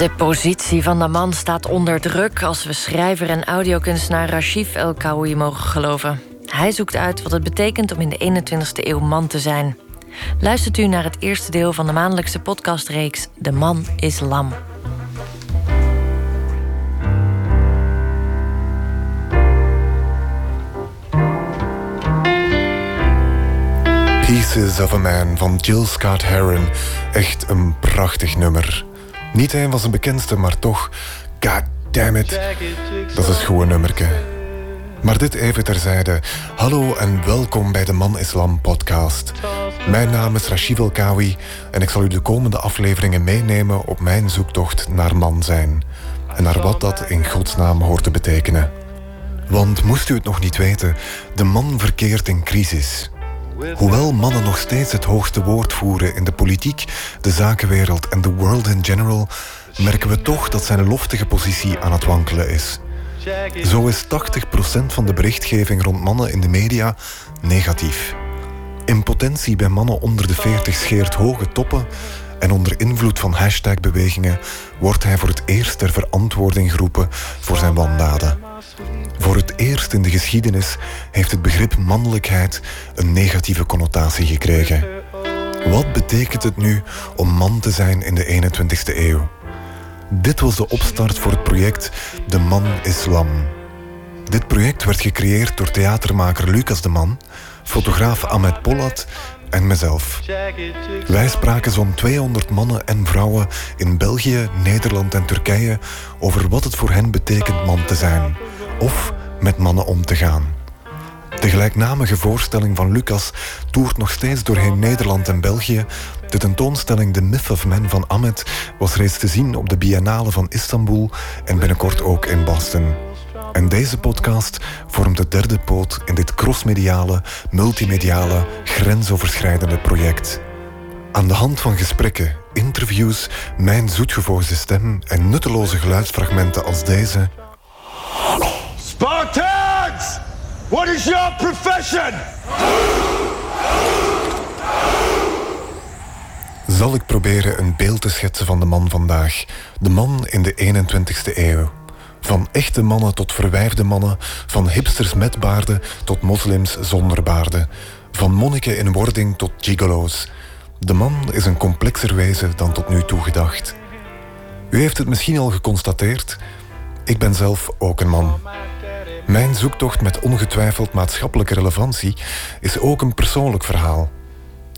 De positie van de man staat onder druk als we schrijver en audiokunstenaar Rashif El Kaoui mogen geloven. Hij zoekt uit wat het betekent om in de 21ste eeuw man te zijn. Luistert u naar het eerste deel van de maandelijkse podcastreeks De Man is Lam. Pieces of a Man van Jill Scott Heron. Echt een prachtig nummer. Niet een van zijn bekendste, maar toch, god damn it, dat is een goed nummerke. Maar dit even terzijde. Hallo en welkom bij de Man Islam podcast. Mijn naam is Rashid El Kawi en ik zal u de komende afleveringen meenemen op mijn zoektocht naar man zijn. En naar wat dat in godsnaam hoort te betekenen. Want moest u het nog niet weten, de man verkeert in crisis. Hoewel mannen nog steeds het hoogste woord voeren in de politiek, de zakenwereld en de world in general, merken we toch dat zijn loftige positie aan het wankelen is. Zo is 80% van de berichtgeving rond mannen in de media negatief. Impotentie bij mannen onder de 40 scheert hoge toppen en onder invloed van hashtagbewegingen wordt hij voor het eerst ter verantwoording geroepen voor zijn wandaden. Voor het eerst in de geschiedenis heeft het begrip mannelijkheid een negatieve connotatie gekregen. Wat betekent het nu om man te zijn in de 21ste eeuw? Dit was de opstart voor het project De Man Islam. Dit project werd gecreëerd door theatermaker Lucas de Man, fotograaf Ahmed Pollat en mezelf. Wij spraken zo'n 200 mannen en vrouwen in België, Nederland en Turkije over wat het voor hen betekent man te zijn of met mannen om te gaan. De gelijknamige voorstelling van Lucas toert nog steeds doorheen Nederland en België. De tentoonstelling The Myth of Men van Ahmed was reeds te zien op de Biennale van Istanbul en binnenkort ook in Boston. En deze podcast vormt de derde poot in dit crossmediale, multimediale, grensoverschrijdende project. Aan de hand van gesprekken, interviews, mijn zoetgevoegde stem en nutteloze geluidsfragmenten als deze. Spartans! What is your profession? Zal ik proberen een beeld te schetsen van de man vandaag. De man in de 21ste eeuw. Van echte mannen tot verwijfde mannen, van hipsters met baarden tot moslims zonder baarden, van monniken in wording tot gigolo's. De man is een complexer wezen dan tot nu toe gedacht. U heeft het misschien al geconstateerd, ik ben zelf ook een man. Mijn zoektocht met ongetwijfeld maatschappelijke relevantie is ook een persoonlijk verhaal.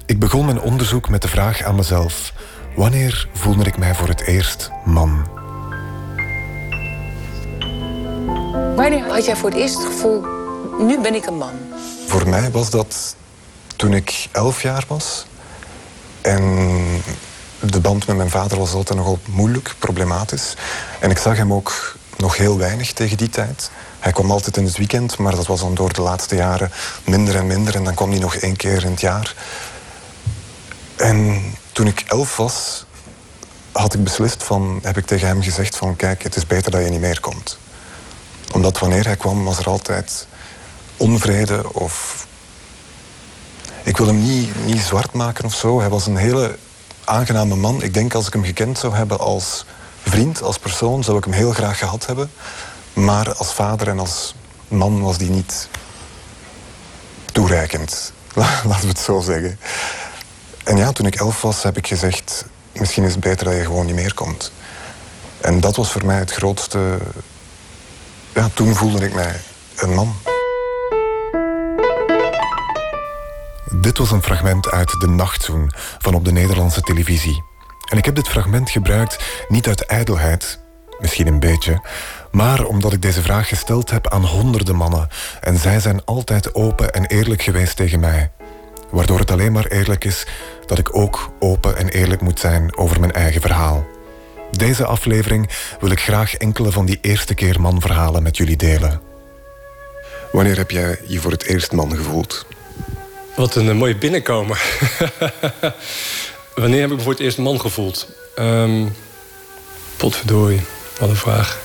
Ik begon mijn onderzoek met de vraag aan mezelf: wanneer voelde ik mij voor het eerst man? Wanneer had jij voor het eerst het gevoel, nu ben ik een man? Voor mij was dat toen ik elf jaar was. En de band met mijn vader was altijd nogal moeilijk, problematisch. En ik zag hem ook nog heel weinig tegen die tijd. Hij kwam altijd in het weekend, maar dat was dan door de laatste jaren minder en minder. En dan kwam hij nog één keer in het jaar. En toen ik elf was, had ik beslist van, heb ik tegen hem gezegd van kijk, het is beter dat je niet meer komt. Omdat wanneer hij kwam, was er altijd onvrede of... Ik wil hem niet, niet zwart maken of zo. Hij was een hele aangename man. Ik denk als ik hem gekend zou hebben als vriend, als persoon, zou ik hem heel graag gehad hebben. Maar als vader en als man was die niet toereikend. Laten we het zo zeggen. En ja, toen ik elf was, heb ik gezegd... misschien is het beter dat je gewoon niet meer komt. En dat was voor mij het grootste... Ja, toen voelde ik mij een man. Dit was een fragment uit De Nachtzoen van op de Nederlandse televisie. En ik heb dit fragment gebruikt niet uit ijdelheid, misschien een beetje, maar omdat ik deze vraag gesteld heb aan honderden mannen en zij zijn altijd open en eerlijk geweest tegen mij. Waardoor het alleen maar eerlijk is dat ik ook open en eerlijk moet zijn over mijn eigen verhaal. Deze aflevering wil ik graag enkele van die eerste keer man-verhalen met jullie delen. Wanneer heb jij je voor het eerst man gevoeld? Wat een, mooie binnenkomen. Wanneer heb ik voor het eerst man gevoeld? Um, potverdorie, wat een vraag.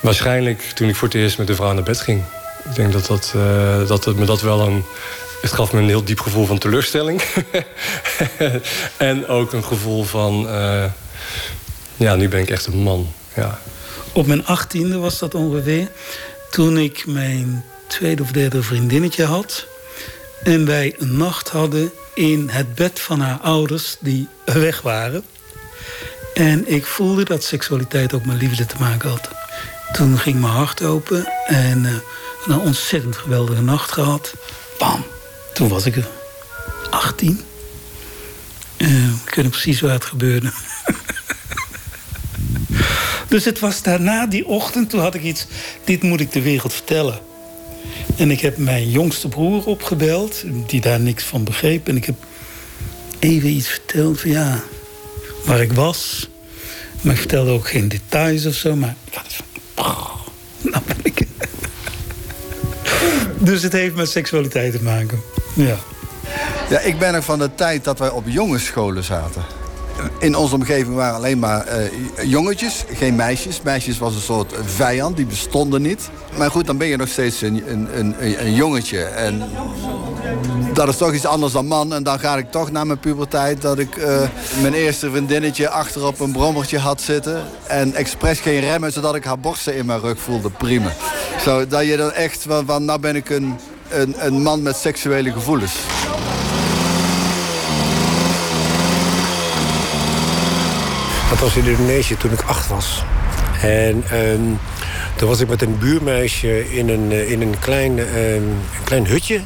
Waarschijnlijk toen ik voor het eerst met een vrouw naar bed ging. Ik denk dat, dat, uh, dat het me dat wel een... Het gaf me een heel diep gevoel van teleurstelling. en ook een gevoel van... Uh, Ja, nu ben ik echt een man. Ja. Op mijn achttiende was dat ongeveer. Toen ik mijn tweede of derde vriendinnetje had. En wij een nacht hadden in het bed van haar ouders die weg waren. En ik voelde dat seksualiteit ook met liefde te maken had. Toen ging mijn hart open en uh, een ontzettend geweldige nacht gehad. Bam, toen was ik er 18. Uh, ik weet precies waar het gebeurde. dus het was daarna die ochtend, toen had ik iets... dit moet ik de wereld vertellen. En ik heb mijn jongste broer opgebeld, die daar niks van begreep. En ik heb even iets verteld van ja, waar ik was. Maar ik vertelde ook geen details of zo. Maar ik had nou ben ik... dus het heeft met seksualiteit te maken, ja. Ja, ik ben er van de tijd dat wij op jongensscholen zaten. In onze omgeving waren alleen maar uh, jongetjes, geen meisjes. Meisjes was een soort vijand, die bestonden niet. Maar goed, dan ben je nog steeds een, een, een, een jongetje. En dat is toch iets anders dan man. En dan ga ik toch naar mijn puberteit... dat ik uh, mijn eerste vriendinnetje achter op een brommertje had zitten... en expres geen remmen, zodat ik haar borsten in mijn rug voelde. Prima. Zo, dat je dan echt van, van nou ben ik een, een, een man met seksuele gevoelens. Dat was in Indonesië toen ik acht was. En um, toen was ik met een buurmeisje in een, eh, in een, klein, een klein hutje.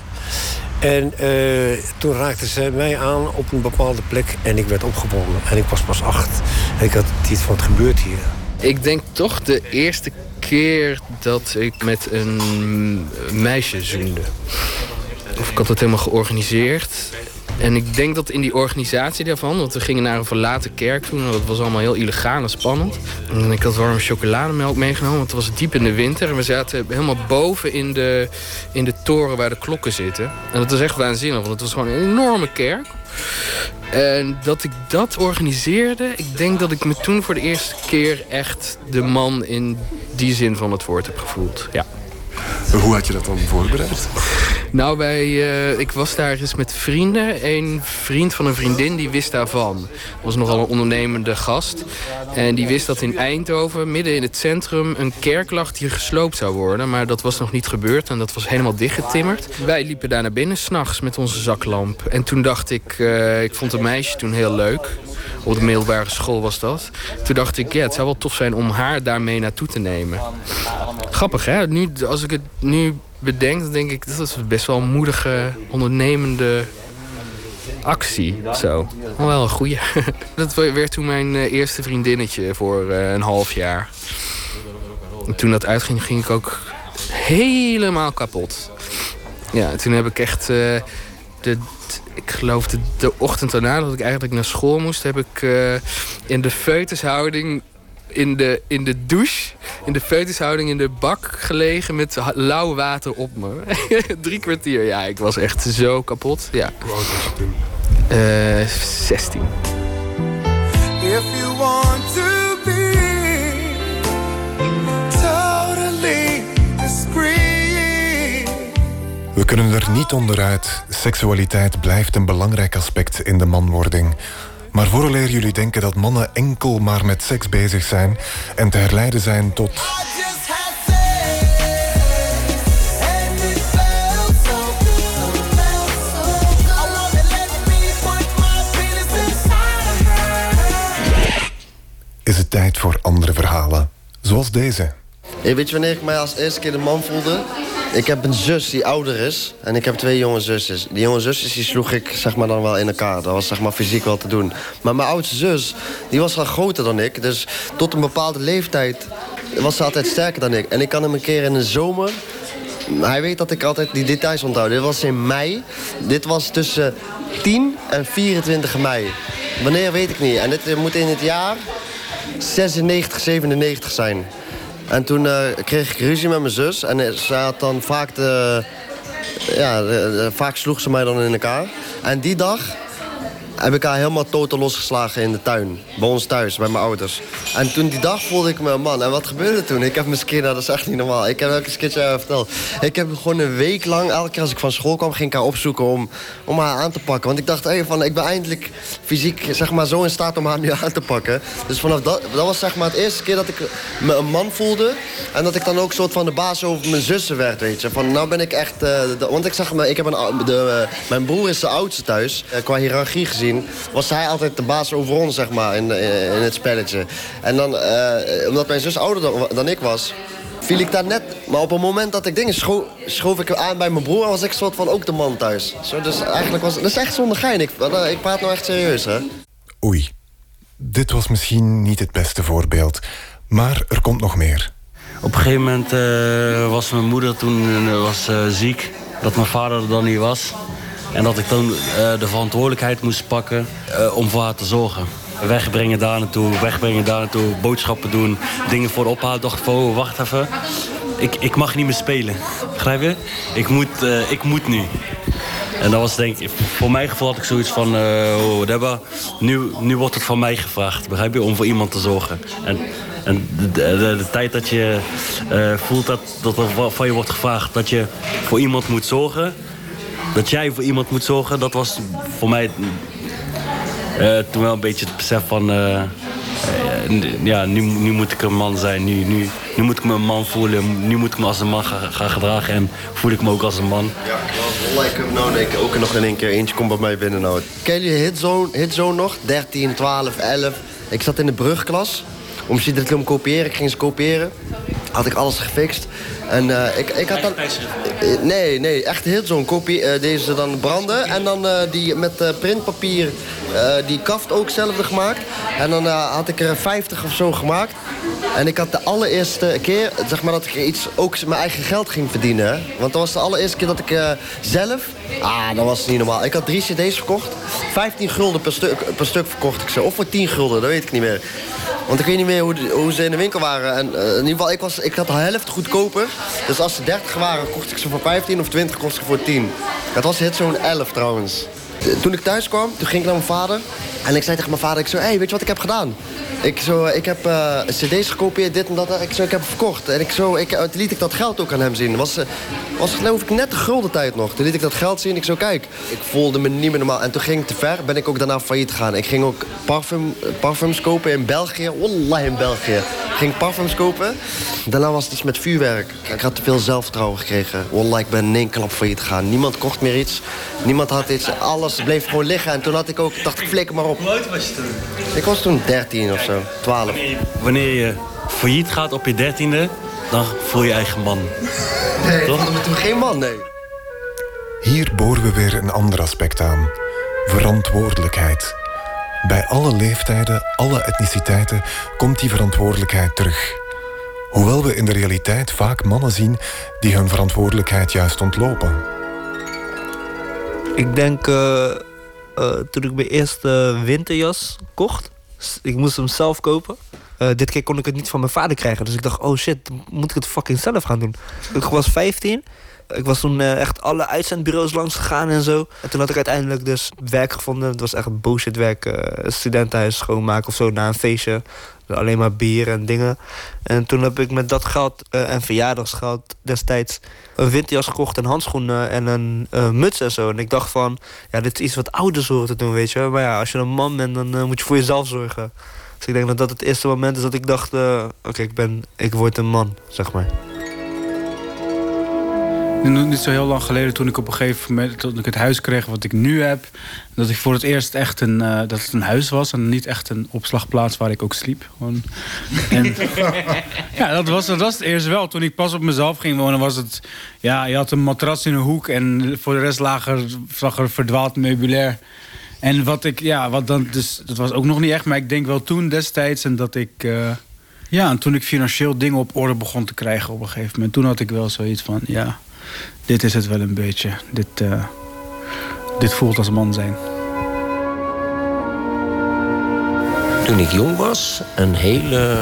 En uh, toen raakte ze mij aan op een bepaalde plek en ik werd opgebonden. En ik was pas acht. En ik had iets van het gebeurt hier. Ik denk toch de eerste keer dat ik met een meisje zoende. Of ik had het helemaal georganiseerd. En ik denk dat in die organisatie daarvan, want we gingen naar een verlaten kerk toen, dat was allemaal heel illegaal en spannend. En ik had warme chocolademelk meegenomen, want het was diep in de winter. En we zaten helemaal boven in de, in de toren waar de klokken zitten. En dat was echt waanzinnig, want het was gewoon een enorme kerk. En dat ik dat organiseerde, ik denk dat ik me toen voor de eerste keer echt de man in die zin van het woord heb gevoeld. Ja. Hoe had je dat dan voorbereid? Nou, wij, uh, ik was daar eens met vrienden. Een vriend van een vriendin die wist daarvan. Was nogal een ondernemende gast. En die wist dat in Eindhoven, midden in het centrum... een kerk die gesloopt zou worden. Maar dat was nog niet gebeurd en dat was helemaal dichtgetimmerd. Wij liepen daar naar binnen s'nachts met onze zaklamp. En toen dacht ik, uh, ik vond een meisje toen heel leuk. Op de middelbare school was dat. Toen dacht ik, ja, het zou wel tof zijn om haar daarmee naartoe te nemen. Grappig, hè? Nu, als ik het nu bedenk, dan denk ik... dat is best wel een moedige, ondernemende actie. Zo. Wel een goeie. dat werd toen mijn eh, eerste vriendinnetje voor uh, een half jaar. En toen dat uitging, ging ik ook helemaal kapot. Ja, toen heb ik echt... Uh, de, ik geloof de, ochtend daarna dat ik eigenlijk naar school moest... heb ik in de feutushouding in de, in de douche, in de feutushouding in de bak gelegen met lauw water op me. Drie kwartier, ja, ik was echt zo kapot. Ja. Hoe oud was je toen? Uh, 16. If you want to be totally We kunnen er niet onderuit. Seksualiteit blijft een belangrijk aspect in de manwording. Maar vooraleer jullie denken dat mannen enkel maar met seks bezig zijn en te herleiden zijn tot. Is het tijd voor andere verhalen, zoals deze. Weet je wanneer ik mij als eerste keer de man voelde? Ik heb een zus die ouder is en ik heb twee jonge zusjes. Die jonge zusjes die sloeg ik zeg maar, dan wel in elkaar. Dat was zeg maar, fysiek wel te doen. Maar mijn oudste zus die was al groter dan ik. Dus tot een bepaalde leeftijd was ze altijd sterker dan ik. En ik kan hem een keer in de zomer... Hij weet dat ik altijd die details onthoud. Dit was in mei. Dit was tussen 10 en 24 mei. Wanneer weet ik niet. En dit moet in het jaar 96, 97 zijn. En toen uh, kreeg ik ruzie met mijn zus. En ze had dan vaak de... Ja, vaak sloeg ze mij dan in elkaar. En die dag heb ik haar helemaal totaal losgeslagen in de tuin. Bij ons thuis, bij mijn ouders. En toen die dag voelde ik me een man. En wat gebeurde toen? Ik heb mijn skin, dat is echt niet normaal. Ik heb elke keertje verteld. Ik heb gewoon een week lang, elke keer als ik van school kwam... ging ik haar opzoeken om, om haar aan te pakken. Want ik dacht, hey, van, ik ben eindelijk fysiek zeg maar, zo in staat om haar nu aan te pakken. Dus vanaf dat, dat was zeg maar het eerste keer dat ik me een man voelde. En dat ik dan ook soort van de baas over mijn zussen werd, weet je. Van, nou ben ik echt... Uh, want ik zeg maar, ik heb een, de, mijn broer is de oudste thuis. Uh, qua hiërarchie gezien was hij altijd de baas over ons, zeg maar, in, in het spelletje. En dan, omdat mijn zus ouder dan, dan ik was viel ik daar net. Maar op een moment dat ik dingen schoof, schoof ik aan bij mijn broer... was ik soort van ook de man thuis. Zo, dus eigenlijk was dat is echt zonder gein. Ik, ik praat nou echt serieus, hè. Oei. Dit was misschien niet het beste voorbeeld. Maar er komt nog meer. Op een gegeven moment uh, was mijn moeder toen uh, was, uh, ziek. Dat mijn vader er dan niet was. En dat ik dan de verantwoordelijkheid moest pakken om voor haar te zorgen. Wegbrengen daar naartoe, wegbrengen daar naartoe, boodschappen doen, dingen voor ophalen. dacht oh, wacht even. Ik, ik mag niet meer spelen. Begrijp je? Ik moet, ik moet nu. En dat was denk ik, voor mijn gevoel had ik zoiets van, oh, Debba, nu, nu wordt het van mij gevraagd. Begrijp je? Om voor iemand te zorgen. En en de, tijd dat je uh, voelt dat, dat er van je wordt gevraagd dat je voor iemand moet zorgen. Dat jij voor iemand moet zorgen, dat was voor mij uh, toen wel een beetje het besef van... Uh, ja, nu, nu moet ik een man zijn. Nu, nu, nu moet ik me een man voelen. Nu moet ik me als een man gaan, gaan gedragen. En voel ik me ook als een man. Ja, ik heb nou ik ook nog in één keer eentje komt bij mij binnen. Nou. Ken je hitzone, hitzone nog? 13, 12, 11. Ik zat in de brugklas om ze te kopiëren. Ik ging ze kopiëren. Had ik alles gefixt. En uh, ik, ik had dan... Nee, nee, echt heel zo'n kopie. Uh, deze dan branden. En dan uh, die met printpapier die kaft ook zelf gemaakt. En dan had ik er 50 of zo gemaakt. En ik had de allereerste keer, zeg maar, dat ik iets ook mijn eigen geld ging verdienen. Want dat was de allereerste keer dat ik zelf... Ah, dat was niet normaal. Ik had drie cd's verkocht. 15 gulden per stuk, per stuk verkocht ik ze. Of voor 10 gulden, dat weet ik niet meer. Want ik weet niet meer hoe, hoe ze in de winkel waren. En, uh, in ieder geval, ik, was, ik had de helft goedkoper. Dus als ze 30 waren, kocht ik ze voor 15 of 20 kost ik voor 10. Dat was hit zo'n 11 trouwens. Toen ik thuis kwam, toen ging ik naar mijn vader. En ik zei tegen mijn vader, ik zo, hey, weet je wat ik heb gedaan? Ik, zo, ik heb uh, cd's gekopieerd, dit en dat. Ik, zo, ik heb verkocht. En ik, zo, ik, toen liet ik dat geld ook aan hem zien. Was, was geloof ik net de gulden tijd nog. Toen liet ik dat geld zien. Ik zo, kijk, ik voelde me niet meer normaal. En toen ging ik te ver, ben ik ook daarna failliet gegaan. Ik ging ook parfum, parfums kopen in België. Wallah, in België. Ik ging parfums kopen. Daarna was het iets met vuurwerk. Ik had te veel zelfvertrouwen gekregen. Wallah, ik ben in één klap failliet gegaan. Niemand kocht meer iets. Niemand had iets. Alles bleef gewoon liggen. En toen had ik ook, dacht ik, flikker maar op. Hoe oud was je toen? Ik was toen 13 of zo, 12. Wanneer, wanneer je failliet gaat op je dertiende, dan voel je eigen man. Nee, Toch? ik toen geen man, nee. Hier boren we weer een ander aspect aan. Verantwoordelijkheid. Bij alle leeftijden, alle etniciteiten komt die verantwoordelijkheid terug. Hoewel we in de realiteit vaak mannen zien die hun verantwoordelijkheid juist ontlopen. Ik denk uh, uh, toen ik mijn eerste winterjas kocht, ik moest hem zelf kopen. Uh, dit keer kon ik het niet van mijn vader krijgen. Dus ik dacht, oh shit, moet ik het fucking zelf gaan doen. Ik was 15. Ik was toen uh, echt alle uitzendbureaus langs gegaan en zo. En toen had ik uiteindelijk dus werk gevonden. Het was echt bullshit werk. Uh, studentenhuis schoonmaken of zo na een feestje. Alleen maar bier en dingen. En toen heb ik met dat geld en verjaardagsgeld destijds een winterjas gekocht en handschoenen en een muts en zo. En ik dacht van, ja, dit is iets wat ouders horen te doen, weet je. Maar ja, als je een man bent, dan moet je voor jezelf zorgen. Dus ik denk dat dat het eerste moment is dat ik dacht... Oké, ik ben, ik word een man, zeg maar. Niet zo heel lang geleden toen ik op een gegeven moment... toen ik het huis kreeg wat ik nu heb... dat ik voor het eerst echt een, uh, dat het een huis was... en niet echt een opslagplaats waar ik ook sliep. Gewoon. En, ja, dat was, dat was het eerst wel. Toen ik pas op mezelf ging wonen was het... ja, je had een matras in een hoek... en voor de rest lag er, er verdwaald meubilair... En wat ik, ja, wat dan, dus dat was ook nog niet echt, maar ik denk wel toen destijds en dat ik, uh, ja, en toen ik financieel dingen op orde begon te krijgen op een gegeven moment, toen had ik wel zoiets van, ja, dit is het wel een beetje, dit, uh, dit voelt als man zijn. Toen ik jong was, een hele,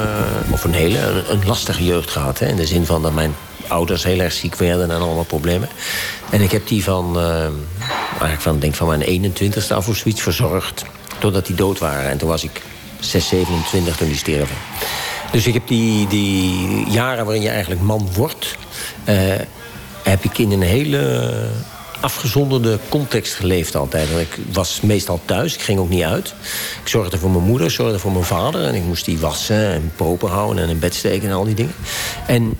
of een hele, een, lastige jeugd gehad. Hè, in de zin van dat mijn ouders heel erg ziek werden en allemaal problemen. En ik heb die van, eigenlijk van, denk van mijn 21ste af of zoiets verzorgd. Totdat die dood waren. En toen was ik 6, 27 toen die sterven. Dus ik heb die, die jaren waarin je eigenlijk man wordt... Uh, heb ik in een hele afgezonderde context geleefd altijd. Ik was meestal thuis, ik ging ook niet uit. Ik zorgde voor mijn moeder, zorgde voor mijn vader... en ik moest die wassen en propen houden en in bed steken en al die dingen. En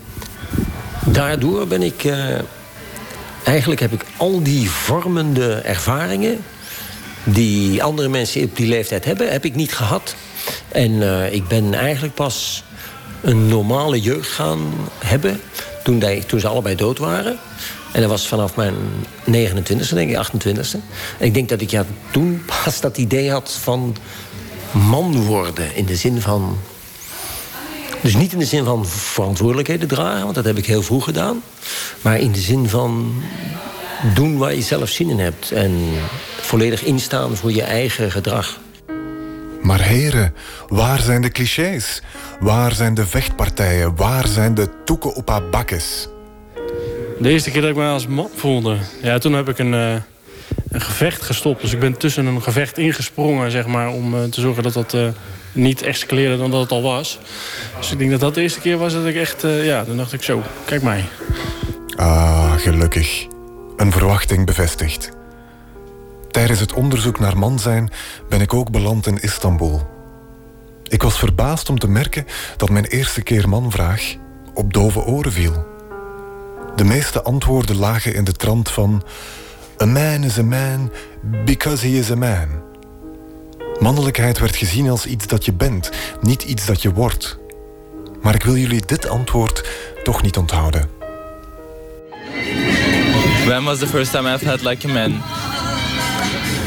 daardoor ben ik... Uh, eigenlijk heb ik al die vormende ervaringen... die andere mensen op die leeftijd hebben, heb ik niet gehad. En uh, ik ben eigenlijk pas een normale jeugd gaan hebben... toen, die, toen ze allebei dood waren... En dat was vanaf mijn 29e, denk ik, 28e. En ik denk dat ik ja, toen pas dat idee had van man worden. In de zin van. Dus niet in de zin van verantwoordelijkheden dragen, want dat heb ik heel vroeg gedaan. Maar in de zin van doen waar je zelf zin in hebt. En volledig instaan voor je eigen gedrag. Maar heren, waar zijn de clichés? Waar zijn de vechtpartijen? Waar zijn de toeken op haar bakkes? De eerste keer dat ik me als man voelde, ja, toen heb ik een, uh, een gevecht gestopt. Dus ik ben tussen een gevecht ingesprongen, zeg maar, om uh, te zorgen dat dat uh, niet escaleerde dan dat het al was. Dus ik denk dat dat de eerste keer was dat ik echt, ja, dan dacht ik zo, kijk mij. Ah, gelukkig. Een verwachting bevestigd. Tijdens het onderzoek naar man zijn ben ik ook beland in Istanbul. Ik was verbaasd om te merken dat mijn eerste keer manvraag op dove oren viel. De meeste antwoorden lagen in de trant van... A man is a man because he is a man. Mannelijkheid werd gezien als iets dat je bent, niet iets dat je wordt. Maar ik wil jullie dit antwoord toch niet onthouden. When was the first time I've had like a man?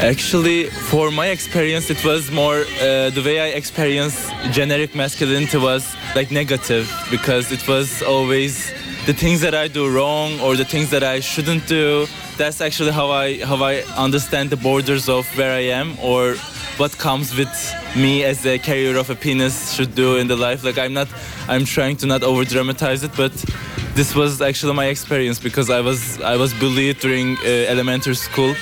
Actually, for my experience, it was more uh, the way I experienced generic masculinity was like negative because it was always the things that I do wrong or the things that I shouldn't do. That's actually how I how I understand the borders of where I am or what comes with me as a carrier of a penis should do in the life. Like I'm not, I'm trying to not over dramatize it, but this was actually my experience because I was I was bullied during uh, elementary school,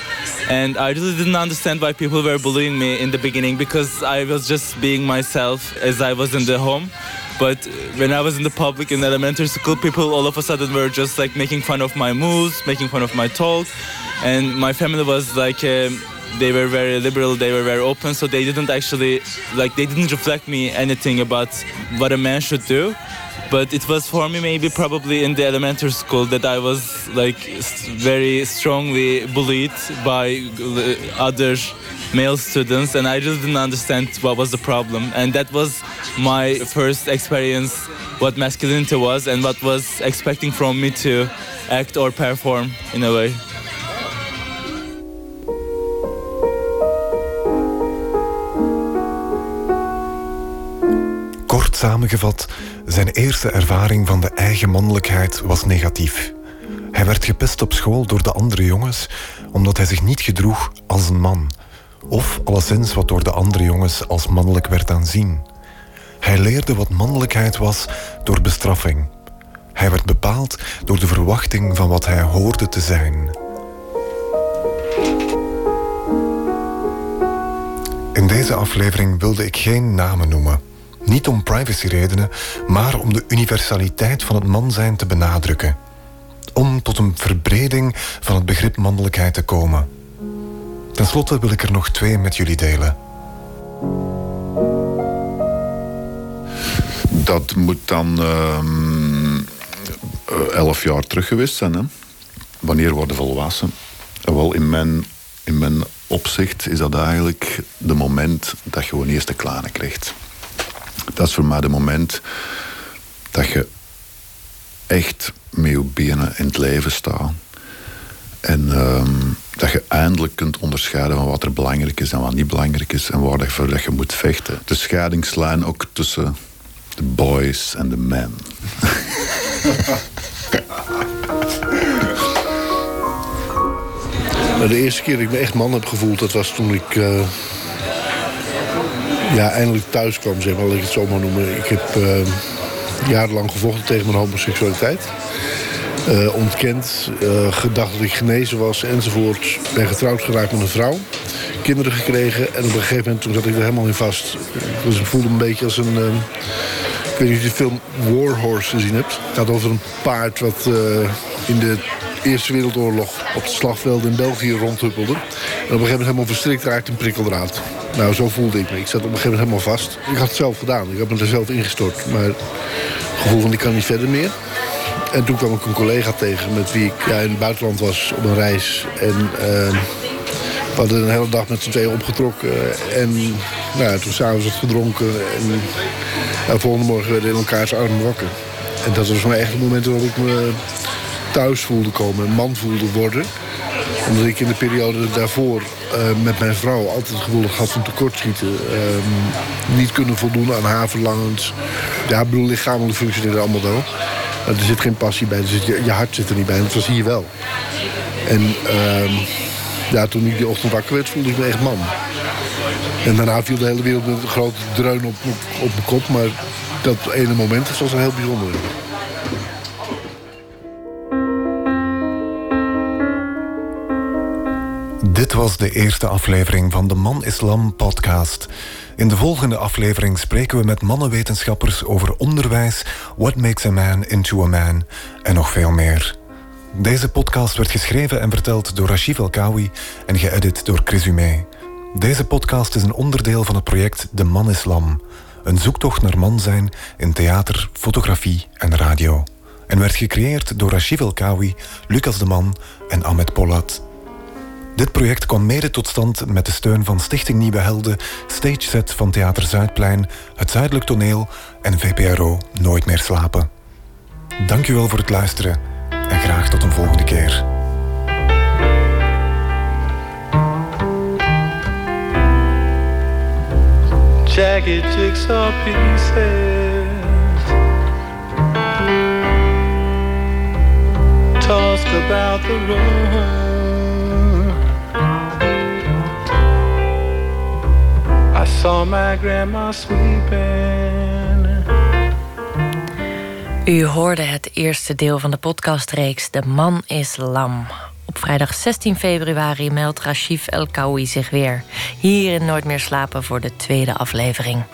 and I really didn't understand why people were bullying me in the beginning because I was just being myself as I was in the home. But when I was in the public in elementary school, people all of a sudden were just like making fun of my moves, making fun of my talk, and my family was like. Um, they were very liberal they were very open so they didn't actually like they didn't reflect me anything about what a man should do but it was for me maybe probably in the elementary school that i was like very strongly bullied by other male students and i just didn't understand what was the problem. And that was my first experience what masculinity was and what was expecting from me to act or perform in a way samengevat, zijn eerste ervaring van de eigen mannelijkheid was negatief. Hij werd gepest op school door de andere jongens omdat hij zich niet gedroeg als een man, of alleszins wat door de andere jongens als mannelijk werd aanzien. Hij leerde wat mannelijkheid was door bestraffing. Hij werd bepaald door de verwachting van wat hij hoorde te zijn. In deze aflevering wilde ik geen namen noemen. Niet om privacyredenen, maar om de universaliteit van het man zijn te benadrukken. Om tot een verbreding van het begrip mannelijkheid te komen. Ten slotte wil ik er nog twee met jullie delen. Dat moet dan uh, elf jaar terug geweest zijn. Hè? Wanneer worden volwassen? Wel, in mijn, in mijn opzicht is dat eigenlijk de moment dat je gewoon eerste klanen krijgt. Dat is voor mij het moment dat je echt met je benen in het leven staat. En uh, dat je eindelijk kunt onderscheiden van wat er belangrijk is en wat niet belangrijk is en waar je, dat je moet vechten. De scheidingslijn ook tussen de boys en de men. De eerste keer dat ik me echt man heb gevoeld, dat was toen ik uh, ja, eindelijk thuis kwam, zeg maar, ik het zo maar noemen. Ik heb uh, jarenlang gevochten tegen mijn homoseksualiteit. eh, ontkend, uh, gedacht dat ik genezen was enzovoort. Ben getrouwd geraakt met een vrouw, kinderen gekregen en op een gegeven moment toen zat ik er helemaal in vast. Dus ik voelde een beetje als een. Uh, ik weet niet of je de film War Horse gezien hebt. Het gaat over een paard wat in de Eerste Wereldoorlog op het slagveld in België rondhuppelde. En op een gegeven moment helemaal verstrikt raakt in prikkeldraad. Nou, zo voelde ik me. Ik zat op een gegeven moment helemaal vast. Ik had het zelf gedaan. Ik heb me er zelf ingestort. Maar het gevoel van ik kan niet verder meer. En toen kwam ik een collega tegen met wie ik ja, in het buitenland was op een reis. En uh, we hadden een hele dag met z'n tweeën opgetrokken. En nou, toen s'avonds wat gedronken. En de volgende morgen werden we in elkaars armen wakker. En dat was voor mij echt het moment waarop ik me thuis voelde komen. Een man voelde worden. Omdat ik in de periode daarvoor uh, met mijn vrouw altijd het gevoel had van tekortschieten. Uh, niet kunnen voldoen aan haar verlangens. Ja, ik bedoel, lichamelijk functioneerde allemaal wel. Er zit geen passie bij, dus je, je hart zit er niet bij. En dat was hier wel. En uh, ja, toen ik die ochtend wakker werd, voelde ik me echt man. En daarna viel de hele wereld met een grote dreun op, op, mijn kop. Maar dat ene moment was een heel bijzonder. Dit was de eerste aflevering van de Man Islam podcast. In de volgende aflevering spreken we met mannenwetenschappers over onderwijs, what makes a man into a man en nog veel meer. Deze podcast werd geschreven en verteld door Rashif El-Kawi en geëdit door Chris Humé. Deze podcast is een onderdeel van het project De Man Islam, een zoektocht naar man zijn in theater, fotografie en radio. En werd gecreëerd door Rashif El-Kawi, Lucas de Man en Ahmed Polat. Dit project kwam mede tot stand met de steun van Stichting Nieuwe Helden, Stage Set van Theater Zuidplein, Het Zuidelijk Toneel en VPRO Nooit meer slapen. Dank u wel voor het luisteren en graag tot een volgende keer. About the U hoorde het eerste deel van de podcastreeks De Man is Lam. Op vrijdag 16 februari meldt Rashif El Kawi zich weer. Hier in Nooit meer slapen voor de tweede aflevering.